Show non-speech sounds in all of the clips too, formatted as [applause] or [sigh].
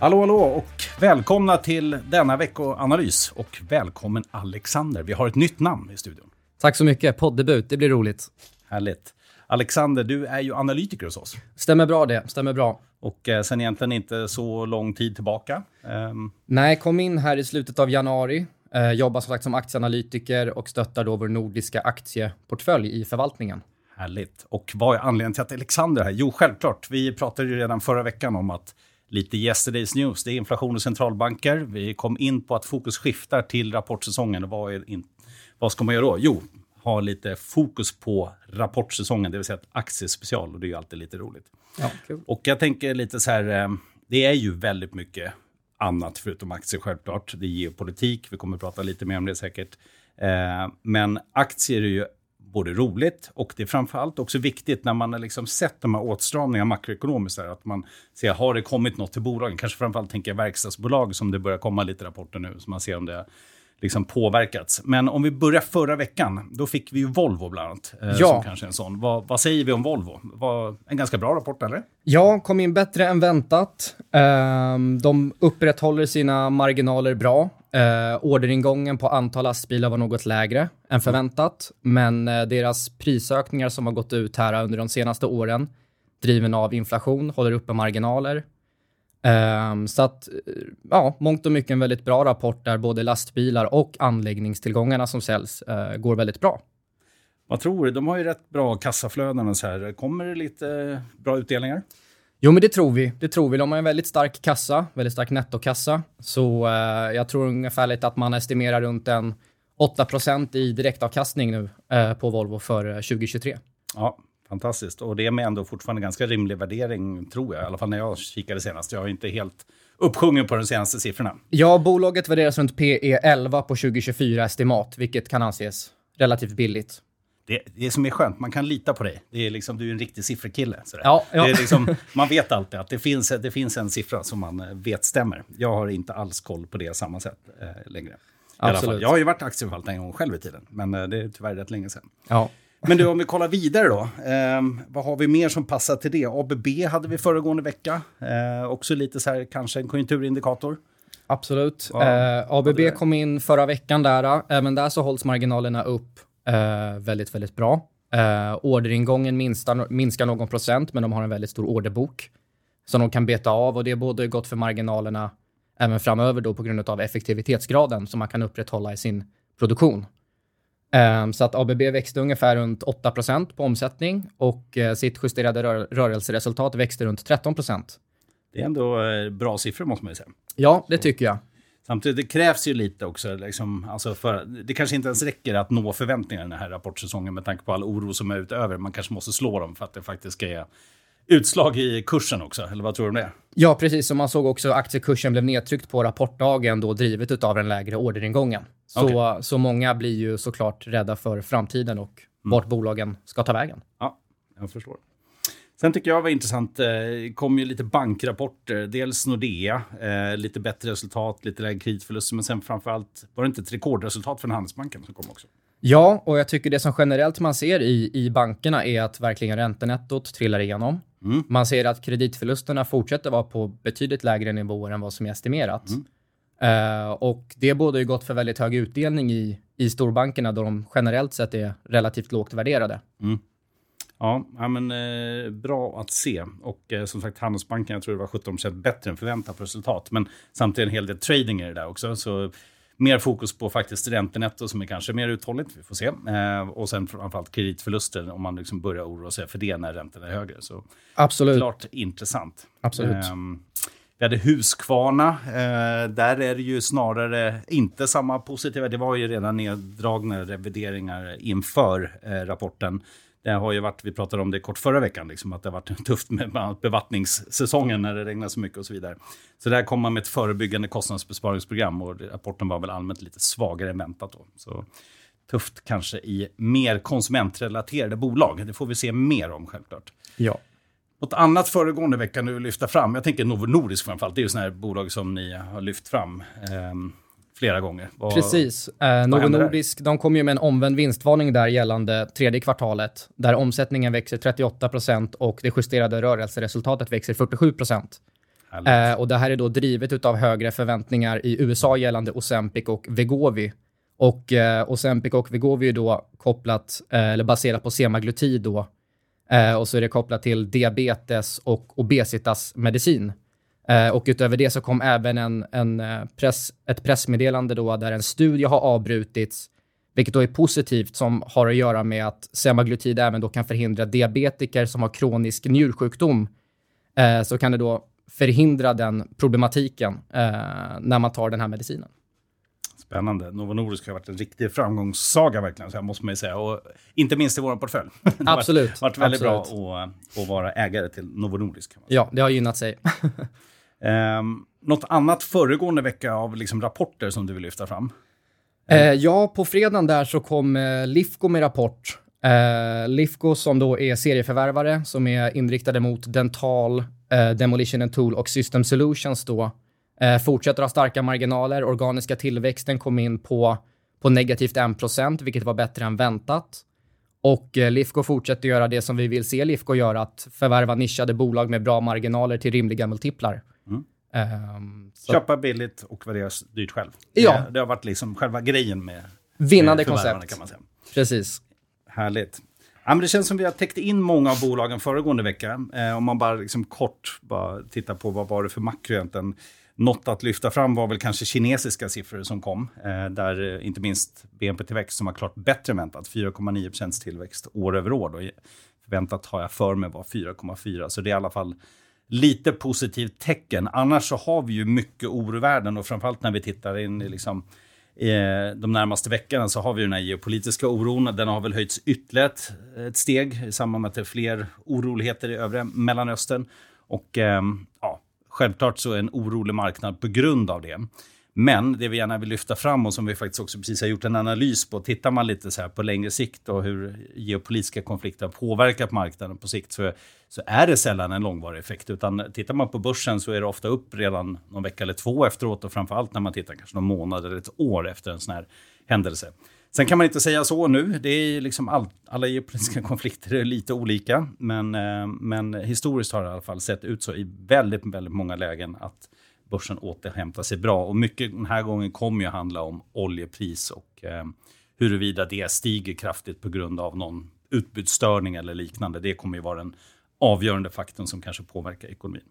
Hallå, hallå och välkomna till denna veckoanalys. Och välkommen Alexander. Vi har ett nytt namn i studion. Tack så mycket. Poddebut, det blir roligt. Härligt. Alexander, du är ju analytiker hos oss. Stämmer bra det, stämmer bra. Och eh, sen egentligen inte så lång tid tillbaka. Um... Nej, kom in här i slutet av januari. Eh, jobbar som sagt som aktieanalytiker och stöttar då vår nordiska aktieportfölj i förvaltningen. Härligt. Och vad är anledningen till att Alexander är här? Jo, självklart. Vi pratade ju redan förra veckan om att lite yesterday's news. Det är inflation och centralbanker. Vi kom in på att fokus skiftar till rapportsäsongen. Vad, är in, vad ska man göra då? Jo, ha lite fokus på rapportsäsongen, det vill säga ett aktiespecial. Och det är ju alltid lite roligt. Ja, cool. Och jag tänker lite så här, eh, det är ju väldigt mycket annat förutom aktier självklart. Det är geopolitik, vi kommer att prata lite mer om det säkert. Eh, men aktier är ju både roligt och det är framförallt också viktigt när man har liksom sett de här åtstramningarna makroekonomiskt. Här, att man ser, har det kommit något till bolagen? Kanske framförallt tänker jag verkstadsbolag som det börjar komma lite rapporter nu, så man ser om det liksom påverkats. Men om vi börjar förra veckan, då fick vi ju Volvo bland annat. Eh, ja. Som kanske en sån. Vad, vad, säger vi om Volvo? Var en ganska bra rapport, eller? Ja, kom in bättre än väntat. Um, de upprätthåller sina marginaler bra. Uh, orderingången på antal lastbilar var något lägre än förväntat, men uh, deras prisökningar som har gått ut här under de senaste åren, driven av inflation, håller uppe marginaler. Um, så att, ja, mångt och mycket en väldigt bra rapport där både lastbilar och anläggningstillgångarna som säljs uh, går väldigt bra. Vad tror du? De har ju rätt bra kassaflöden och så här. Kommer det lite bra utdelningar? Jo, men det tror vi. Det tror vi. De har en väldigt stark kassa, väldigt stark nettokassa. Så uh, jag tror ungefärligt att man estimerar runt en 8% i direktavkastning nu uh, på Volvo för 2023. Ja, Fantastiskt. Och det är med ändå fortfarande ganska rimlig värdering, tror jag. I alla fall när jag kikade senast. Jag är inte helt uppsjungen på de senaste siffrorna. Ja, bolaget värderas runt PE 11 på 2024 estimat, vilket kan anses relativt billigt. Det, det som är skönt, man kan lita på dig. Det är liksom, du är en riktig sifferkille. Ja, ja. Det är liksom, man vet alltid att det finns, det finns en siffra som man vet stämmer. Jag har inte alls koll på det samma sätt eh, längre. Absolut. Jag har ju varit aktieförvaltare en gång själv i tiden, men eh, det är tyvärr rätt länge sedan. Ja. Men du, om vi kollar vidare då. Eh, vad har vi mer som passar till det? ABB hade vi föregående vecka. Eh, också lite så här, kanske en konjunkturindikator. Absolut. Ja, eh, ABB kom in förra veckan där. Även där så hålls marginalerna upp eh, väldigt, väldigt bra. Eh, orderingången minskar, minskar någon procent, men de har en väldigt stor orderbok som de kan beta av och det är både gott för marginalerna även framöver då på grund av effektivitetsgraden som man kan upprätthålla i sin produktion. Um, så att ABB växte ungefär runt 8% på omsättning och uh, sitt justerade rör rörelseresultat växte runt 13% Det är ändå uh, bra siffror måste man ju säga. Ja, det tycker jag. Samtidigt, det krävs ju lite också. Liksom, alltså för, det kanske inte ens räcker att nå förväntningarna den här rapportsäsongen med tanke på all oro som är utöver. Man kanske måste slå dem för att det faktiskt ska ge utslag i kursen också, eller vad tror du om det? Ja, precis. Som man såg också aktiekursen blev nedtryckt på rapportdagen då drivet av den lägre orderingången. Så, okay. så många blir ju såklart rädda för framtiden och mm. vart bolagen ska ta vägen. Ja, jag förstår. Sen tycker jag var intressant, det eh, kom ju lite bankrapporter. Dels Nordea, eh, lite bättre resultat, lite lägre kreditförluster, men sen framförallt var det inte ett rekordresultat från Handelsbanken som kom också? Ja, och jag tycker det som generellt man ser i, i bankerna är att verkligen räntenettot trillar igenom. Mm. Man ser att kreditförlusterna fortsätter vara på betydligt lägre nivåer än vad som är estimerat. Mm. Uh, och det bådar ju gott för väldigt hög utdelning i, i storbankerna då de generellt sett är relativt lågt värderade. Mm. Ja, ja, men eh, bra att se. Och eh, som sagt, Handelsbanken, jag tror det var 17% bättre än förväntat på resultat. Men samtidigt en hel del trading i det där också. Så mer fokus på faktiskt räntenetto som är kanske mer uthålligt, vi får se. Eh, och sen framförallt kreditförluster om man liksom börjar oroa sig för det när räntorna är högre. Så Absolut. Klart intressant. Absolut. Vi hade Huskvarna, Eh, där är det ju snarare inte samma positiva. Det var ju redan neddragna revideringar inför eh, rapporten. Det har ju varit, vi pratade om det kort förra veckan, liksom, att det har varit [laughs] tufft med bevattningssäsongen när det regnar så mycket och så vidare. Så där kom man med ett förebyggande kostnadsbesparingsprogram och rapporten var väl allmänt lite svagare än väntat. Då. Så tufft kanske i mer konsumentrelaterade bolag. Det får vi se mer om självklart. Ja. Något annat föregående vecka nu lyfta fram, jag tänker Novo Nordisk framförallt, det är ju sådana här bolag som ni har lyft fram. Um, flera gånger. Vad, Precis. Eh, Novo Nordisk de kom ju med en omvänd vinstvarning där gällande tredje kvartalet, där omsättningen växer 38% och det justerade rörelseresultatet växer 47 Eh, och det här är då drivet av högre förväntningar i USA gällande Ozempic och Vegovi. Och eh, Ozempic och Vegovi är då kopplat, eh, eller baserat på semaglutid då. Eh, och så är det kopplat till diabetes och obesitasmedicin. Eh, och utöver det så kom även en, en eh, press, ett pressmeddelande då där en studie har avbrutits, vilket då är positivt, som har att göra med att semaglutid även då kan förhindra diabetiker som har kronisk njursjukdom. Eh, så kan det då förhindra den problematiken eh, när man tar den här medicinen. Spännande. Novo Nordisk har varit en riktig framgångssaga verkligen, så här måste man ju säga. Och inte minst i vår portfölj. Absolut. [laughs] Det har varit, väldigt Absolut. bra att, att vara ägare till Novo Nordisk. Ja, det har gynnat sig. um, [laughs] något annat föregående vecka av liksom rapporter som du vill lyfta fram? Uh, ja, på fredagen där så kom uh, Lifco med rapport. Uh, Lifco som då är serieförvärvare som är inriktade mot dental, uh, demolition and tool och system solutions då. Eh, fortsätter ha starka marginaler. Organiska tillväxten kom in på, på negativt 1% vilket var bättre än väntat. Och eh, Lifco fortsätter göra det som vi vill se Lifco göra, att förvärva nischade bolag med bra marginaler till rimliga multiplar. Mm. Um, Köpa billigt och värdera dyrt själv. Ja. Det, det, har varit liksom själva grejen med Vinnande koncept. Kan man säga. Precis. Härligt. Ja, men det känns som vi har täckt in många av bolagen föregående vecka. Eh, om man bara liksom kort bara tittar på vad var det för makro egentligen. Något att lyfta fram var väl kanske kinesiska siffror som kom, eh, där eh, inte minst BNP-tillväxt som var klart bättre än väntat, 4,9% tillväxt år över år. Då. Förväntat har jag för mig var 4,4, så det är i alla fall lite positivt tecken. Annars så har vi ju mycket orovärden och framförallt när vi tittar in i liksom, eh, de närmaste veckorna så har vi den här geopolitiska oron. Den har väl höjts ytterligare ett, ett steg i samband med att det är fler oroligheter i övre Mellanöstern. Och eh, ja, Självklart så är en orolig marknad på grund av det. Men det vi gärna vill lyfta fram och som vi faktiskt också precis har gjort en analys på, tittar man lite så här på längre sikt och hur geopolitiska konflikter har påverkat marknaden på sikt så, så är det sällan en långvarig effekt. Utan tittar man på börsen så är det ofta upp redan någon vecka eller två efteråt och framförallt när man tittar kanske någon månad eller ett år efter en sån här händelse. Sen kan man inte säga så nu. Det är liksom all, alla geopolitiska [laughs] konflikter är lite olika. Men, eh, men historiskt har det i alla fall sett ut så i väldigt, väldigt många lägen att börsen återhämtar sig bra. Och mycket den här gången kommer ju handla om oljepris och eh, huruvida det stiger kraftigt på grund av någon utbudsstörning eller liknande. Det kommer ju vara den avgörande faktorn som kanske påverkar ekonomin.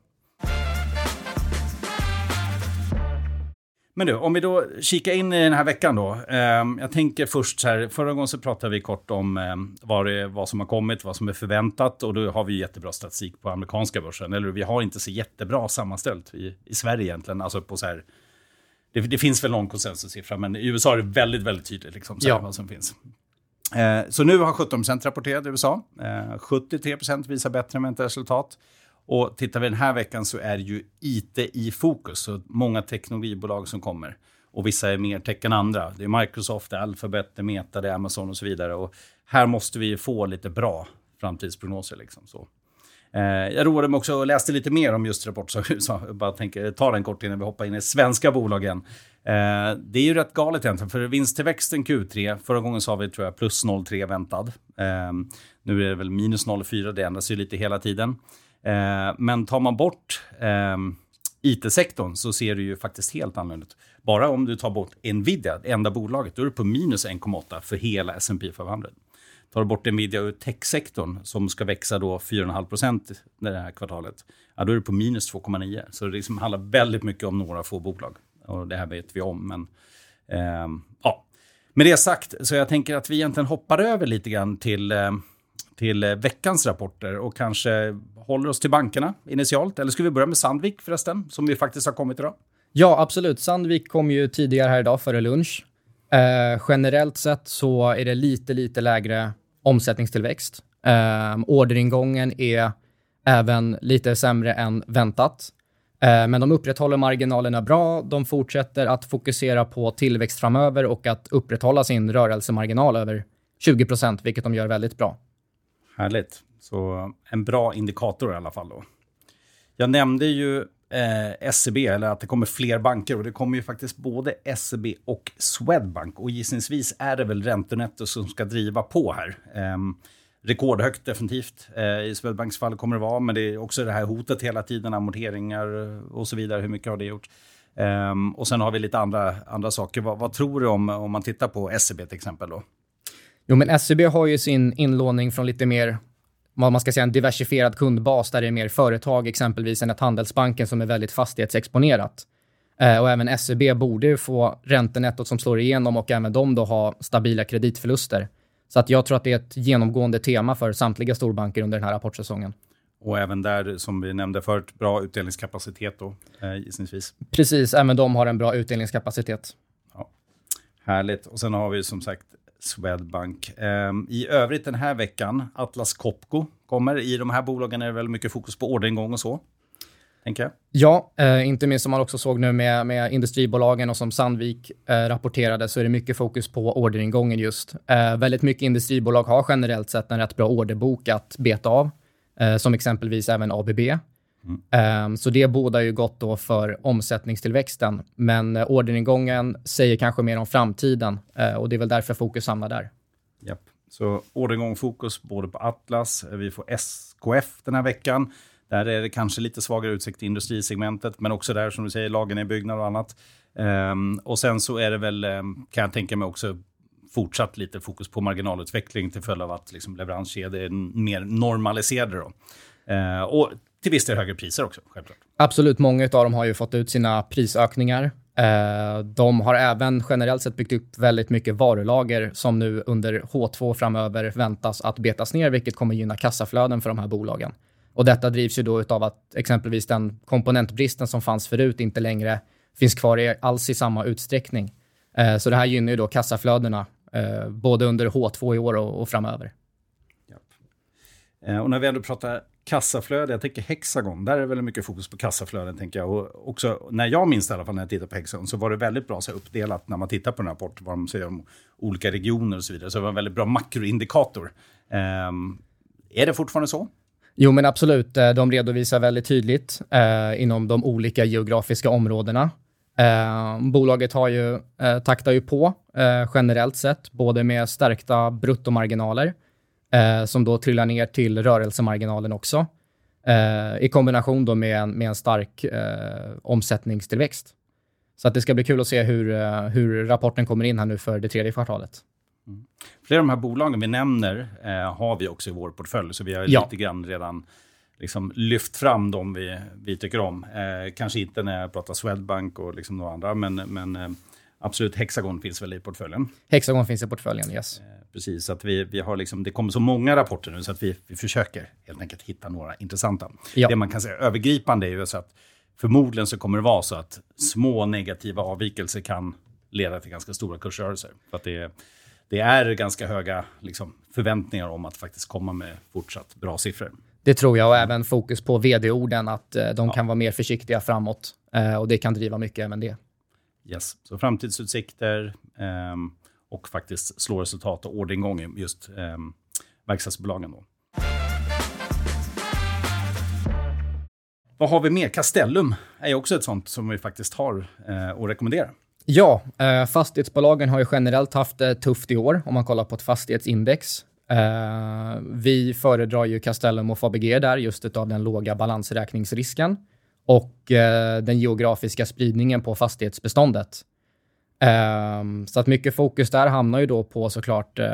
Men du, om vi då kikar in i den här veckan då. Eh, jag tänker först så här, förra gången så pratade vi kort om eh, vad, det, vad som har kommit, vad som är förväntat och då har vi jättebra statistik på amerikanska börsen. Eller vi har inte så jättebra sammanställt i, i Sverige egentligen. Alltså på så här, det, det finns väl någon konsensussiffra, men i USA är det väldigt, väldigt tydligt liksom, så ja. vad som finns. Eh, så nu har 17% rapporterat i USA. 73 eh, visar bättre än väntat resultat. Och tittar vi den här veckan så är det ju IT i fokus. Så många teknologibolag som kommer. Och vissa är mer tech än andra. Det är Microsoft, det är Alphabet, det är Meta, det är Amazon och så vidare. Och här måste vi få lite bra framtidsprognoser. Liksom, så. Eh, jag roade mig också och läste lite mer om just Rapport så Jag bara tänker ta den kort innan vi hoppar in i svenska bolagen. Eh, det är ju rätt galet egentligen, för vinsttillväxten Q3, förra gången sa vi tror jag plus 0,3 väntad. Eh, nu är det väl minus 0,4, det ändras ju lite hela tiden. Eh, men tar man bort eh, IT-sektorn så ser det ju faktiskt helt annorlunda ut. Bara om du tar bort Nvidia, det enda bolaget, då är du på minus 1,8 för hela S&P 500. Tar du bort Nvidia ur techsektorn som ska växa då 4,5 procent det här kvartalet, ja, då är du på minus 2,9. Så det liksom handlar väldigt mycket om några få bolag. Och det här vet vi om. Men, eh, ja. Med det sagt, så jag tänker att vi egentligen hoppar över lite grann till eh, till eh, veckans rapporter och kanske håller oss till bankerna initialt. Eller ska vi börja med Sandvik förresten, som vi faktiskt har kommit idag? Ja, absolut. Sandvik kom ju tidigare här idag, före lunch. Eh, generellt sett så är det lite, lite lägre omsättningstillväxt. Eh, orderingången är även lite sämre än väntat. Eh, men de upprätthåller marginalerna bra. De fortsätter att fokusera på tillväxt framöver och att upprätthålla sin rörelsemarginal över 20 procent, vilket de gör väldigt bra. Härligt. Så en bra indikator i alla fall då. Jag nämnde ju eh, SEB, eller att det kommer fler banker. Och det kommer ju faktiskt både SEB och Swedbank. Och gissningsvis är det väl räntenetto som ska driva på här. Eh, rekordhögt definitivt. Eh, I Swedbanks fall kommer det vara, men det är också det här hotet hela tiden, amorteringar och så vidare. Hur mycket har det gjort? Eh, och sen har vi lite andra, andra saker. Vad, vad, tror du om, om man tittar på SEB till exempel? Då? Jo, men SEB har ju sin inlåning från lite mer vad man ska säga, en diversifierad kundbas där det är mer företag exempelvis än ett Handelsbanken som är väldigt fastighetsexponerat. Eh, och även SEB borde få räntenettot som slår igenom och även de då ha stabila kreditförluster. Så att jag tror att det är ett genomgående tema för samtliga storbanker under den här rapportsäsongen. Och även där, som vi nämnde förut, bra utdelningskapacitet då, eh, gissningsvis. Precis, även de har en bra utdelningskapacitet. Ja. Härligt. Och sen har vi som sagt Swedbank. Ehm, I övrigt den här veckan, Atlas Copco kommer. I de här bolagen är det väldigt mycket fokus på orderingång och så. Tänker jag. Ja, eh, inte minst som man också såg nu med, med industribolagen och som Sandvik eh, rapporterade så är det mycket fokus på orderingången just. Eh, väldigt mycket industribolag har generellt sett en rätt bra orderbok att beta av, eh, som exempelvis även ABB. Mm. Så det bådar ju gott då för omsättningstillväxten. Men eh, orderingången säger kanske mer om framtiden eh, och det är väl därför fokus hamnar där. Japp. Så orderingång fokus både på Atlas, eh, vi får SKF den här veckan. Där är det kanske lite svagare utsikt i industrisegmentet, men också där som du säger, lagen i byggnad och annat. Ehm, och sen så är det väl, kan jag tänka mig också, fortsatt lite fokus på marginalutveckling till följd av att liksom, leveranskedjor är mer normaliserade. Då. Ehm, och till viss del högre priser också, självklart. Absolut, många av dem har ju fått ut sina prisökningar. Uh, de har även generellt sett byggt upp väldigt mycket varulager som nu under H2 framöver väntas att betas ner, vilket kommer gynna kassaflöden för de här bolagen. Och detta drivs ju då av att exempelvis den komponentbristen som fanns förut inte längre finns kvar i, alls i samma utsträckning. Eh, så det här gynnar ju då kassaflödena eh, både under H2 i år och, framöver. Eh, och när vi ändå pratar kassaflöde, jag tänker Hexagon, där är det väldigt mycket fokus på kassaflöden tänker jag. Och också, när jag minns i alla fall när jag tittar på Hexagon, så var det väldigt bra så uppdelat när man tittar på en rapport, vad de säger om olika regioner och så vidare. Så det var en väldigt bra makroindikator. Um, är det fortfarande så? Jo, men absolut. Eh, de redovisar väldigt tydligt eh, inom de olika geografiska områdena. Eh, bolaget har ju, eh, taktar ju på eh, generellt sett, både med stärkta bruttomarginaler eh, som då trillar ner till rörelsemarginalen också, i kombination då med en, med en stark omsättningstillväxt. Så att det ska bli kul att se hur, hur rapporten kommer in här nu för det tredje kvartalet. Mm. Flera av de här bolagen vi nämner eh, har vi också i vår portfölj, så vi har ja. lite grann redan liksom lyft fram de vi, vi tycker om. Eh, kanske inte när jag pratar Swedbank och liksom några andra, men, men eh, absolut Hexagon finns väl i portföljen. Hexagon finns i portföljen, yes. Eh, precis, så att vi, vi har liksom, det kommer så många rapporter nu så att vi, vi försöker helt enkelt hitta några intressanta. Ja. Det man kan säga övergripande är ju så att förmodligen så kommer det vara så att små negativa avvikelser kan leda till ganska stora kursrörelser. För att det är, det är ganska höga liksom, förväntningar om att faktiskt komma med fortsatt bra siffror. Det tror jag och även fokus på vd-orden, att eh, de ja. kan vara mer försiktiga framåt. Eh, och det kan driva mycket även det. Yes, så framtidsutsikter eh, och faktiskt slå resultat och orderingång i just eh, verkstadsbolagen. Då. Vad har vi mer? Castellum är också ett sånt som vi faktiskt har eh, att rekommendera. Ja, eh, fastighetsbolagen har ju generellt haft det tufft i år om man kollar på ett fastighetsindex. Eh, vi föredrar ju Castellum och Fabege där just av den låga balansräkningsrisken och eh, den geografiska spridningen på fastighetsbeståndet. Eh, så att mycket fokus där hamnar ju då på såklart eh,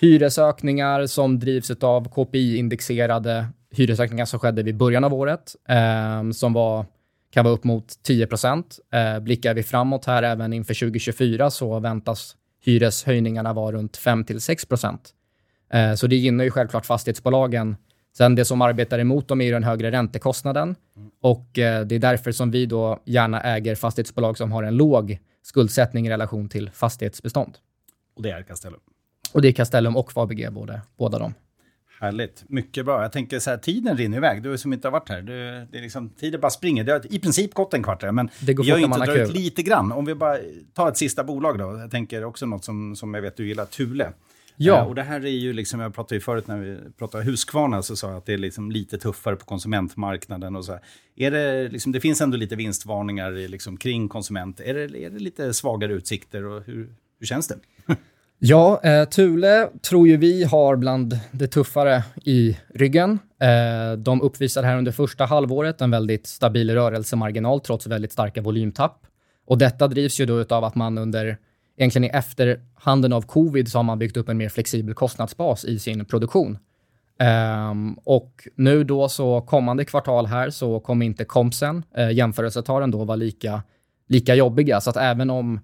hyresökningar som drivs av KPI-indexerade hyresökningar som skedde vid början av året, eh, som var kan vara upp mot 10 procent. Eh, blickar vi framåt här även inför 2024 så väntas hyreshöjningarna vara runt 5 till 6 procent. Eh, så det gynnar ju självklart fastighetsbolagen. Sen det som arbetar emot dem är ju den högre räntekostnaden och eh, det är därför som vi då gärna äger fastighetsbolag som har en låg skuldsättning i relation till fastighetsbestånd. Och det är Castellum? Och det är Castellum och Fabege, både, båda de. Härligt. Mycket bra. Jag tänker så här, tiden rinner iväg. Du som inte har varit här, du, det är liksom, tiden bara springer. Det har i princip gått en kvart, men det går vi har inte dragit lite grann. Om vi bara tar ett sista bolag då. Jag tänker också något som, som jag vet du gillar, Thule. Ja. Uh, och det här är ju liksom, jag pratade ju förut när vi pratade Husqvarna, så sa jag att det är liksom lite tuffare på konsumentmarknaden och så. Här. Är det, liksom, det finns ändå lite vinstvarningar liksom, kring konsument. Är det, är det lite svagare utsikter och hur, hur känns det? [laughs] Ja, eh, Thule tror ju vi har bland det tuffare i ryggen. Eh, de uppvisar här under första halvåret en väldigt stabil rörelsemarginal trots väldigt starka volymtapp. Och detta drivs ju då av att man under, egentligen i efterhanden av covid, så har man byggt upp en mer flexibel kostnadsbas i sin produktion. Um, och nu då så kommande kvartal här så kommer inte kompsen, uh, jämförelsetalen då vara lika, lika jobbiga. Så att även om,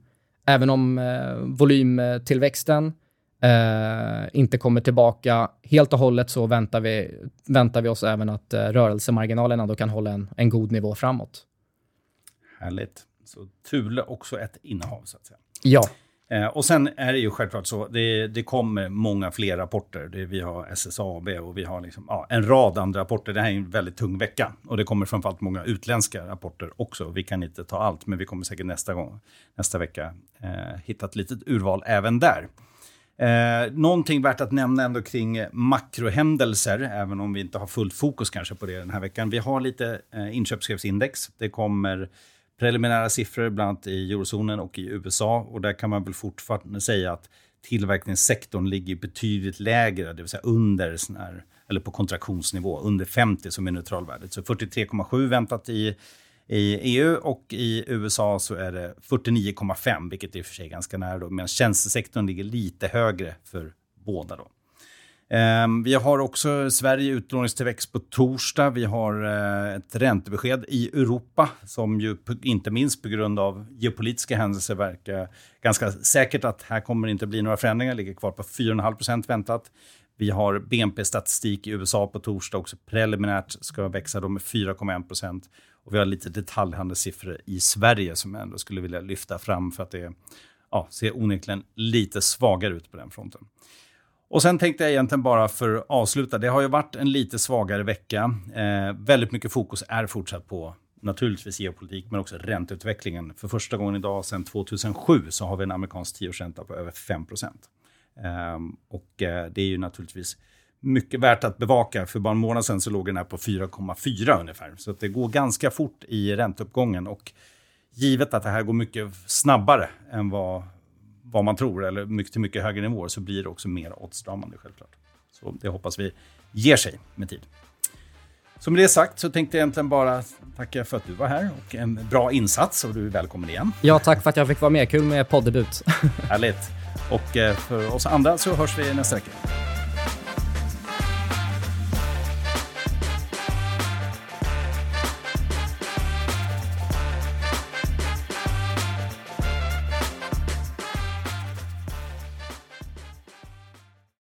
även om uh, volymtillväxten uh, inte kommer tillbaka helt och hållet så väntar vi, väntar vi oss även att uh, rörelsemarginalen ändå kan hålla en, en god nivå framåt. Härligt. Så Thule också ett innehav så att säga. Ja. Eh, och sen är det ju självklart så, det, det kommer många fler rapporter. Det, vi har SSAB och vi har liksom, ja, en rad andra rapporter. Det här är en väldigt tung vecka. Och det kommer framförallt många utländska rapporter också. Vi kan inte ta allt, men vi kommer säkert nästa gång, nästa vecka, eh, hitta ett litet urval även där. Eh, någonting värt att nämna ändå kring makrohändelser, även om vi inte har fullt fokus kanske på det den här veckan. Vi har lite eh, inköpschefsindex. Det kommer preliminära siffror, bland annat i eurozonen och i USA. Och där kan man väl fortfarande säga att tillverkningssektorn ligger betydligt lägre, det vill säga under sån här, eller på kontraktionsnivå, under 50 som är neutralvärdet. Så 43,7 väntat i, i EU och i USA så är det 49,5, vilket är i och för sig ganska nära då, medan tjänstesektorn ligger lite högre för båda då. Ehm, vi har också Sverige utlåningstillväxt på torsdag. Vi har eh, ett räntebesked i Europa som ju inte minst på grund av geopolitiska händelser verkar ganska säkert att här kommer det inte bli några förändringar. Ligger kvar på 4,5 procent väntat. Vi har BNP-statistik i USA på torsdag också preliminärt ska växa då med 4,1 Och vi har lite detaljhandelssiffror i Sverige som jag ändå skulle vilja lyfta fram för att det ja, ser onekligen lite svagare ut på den fronten. Och sen tänkte jag egentligen bara för att avsluta, det har ju varit en lite svagare vecka. Eh, väldigt mycket fokus är fortsatt på naturligtvis geopolitik, men också ränteutvecklingen. För första gången idag sedan 2007 så har vi en amerikansk tioårsränta på över 5 eh, Och eh, det är ju naturligtvis mycket värt att bevaka. För bara en månad sedan så låg den här på 4,4 ungefär. Så det går ganska fort i ränteuppgången. Och givet att det här går mycket snabbare än vad vad man tror, eller mycket, till mycket högre nivåer, så blir det också mer åtstramande självklart. Så det hoppas vi ger sig med tid. Så med det sagt så tänkte jag egentligen bara tacka för att du var här och en bra insats och du är välkommen igen. Ja, tack för att jag fick vara med. Kul med poddebut. [laughs] Härligt. Och eh, för oss andra så hörs vi nästa vecka.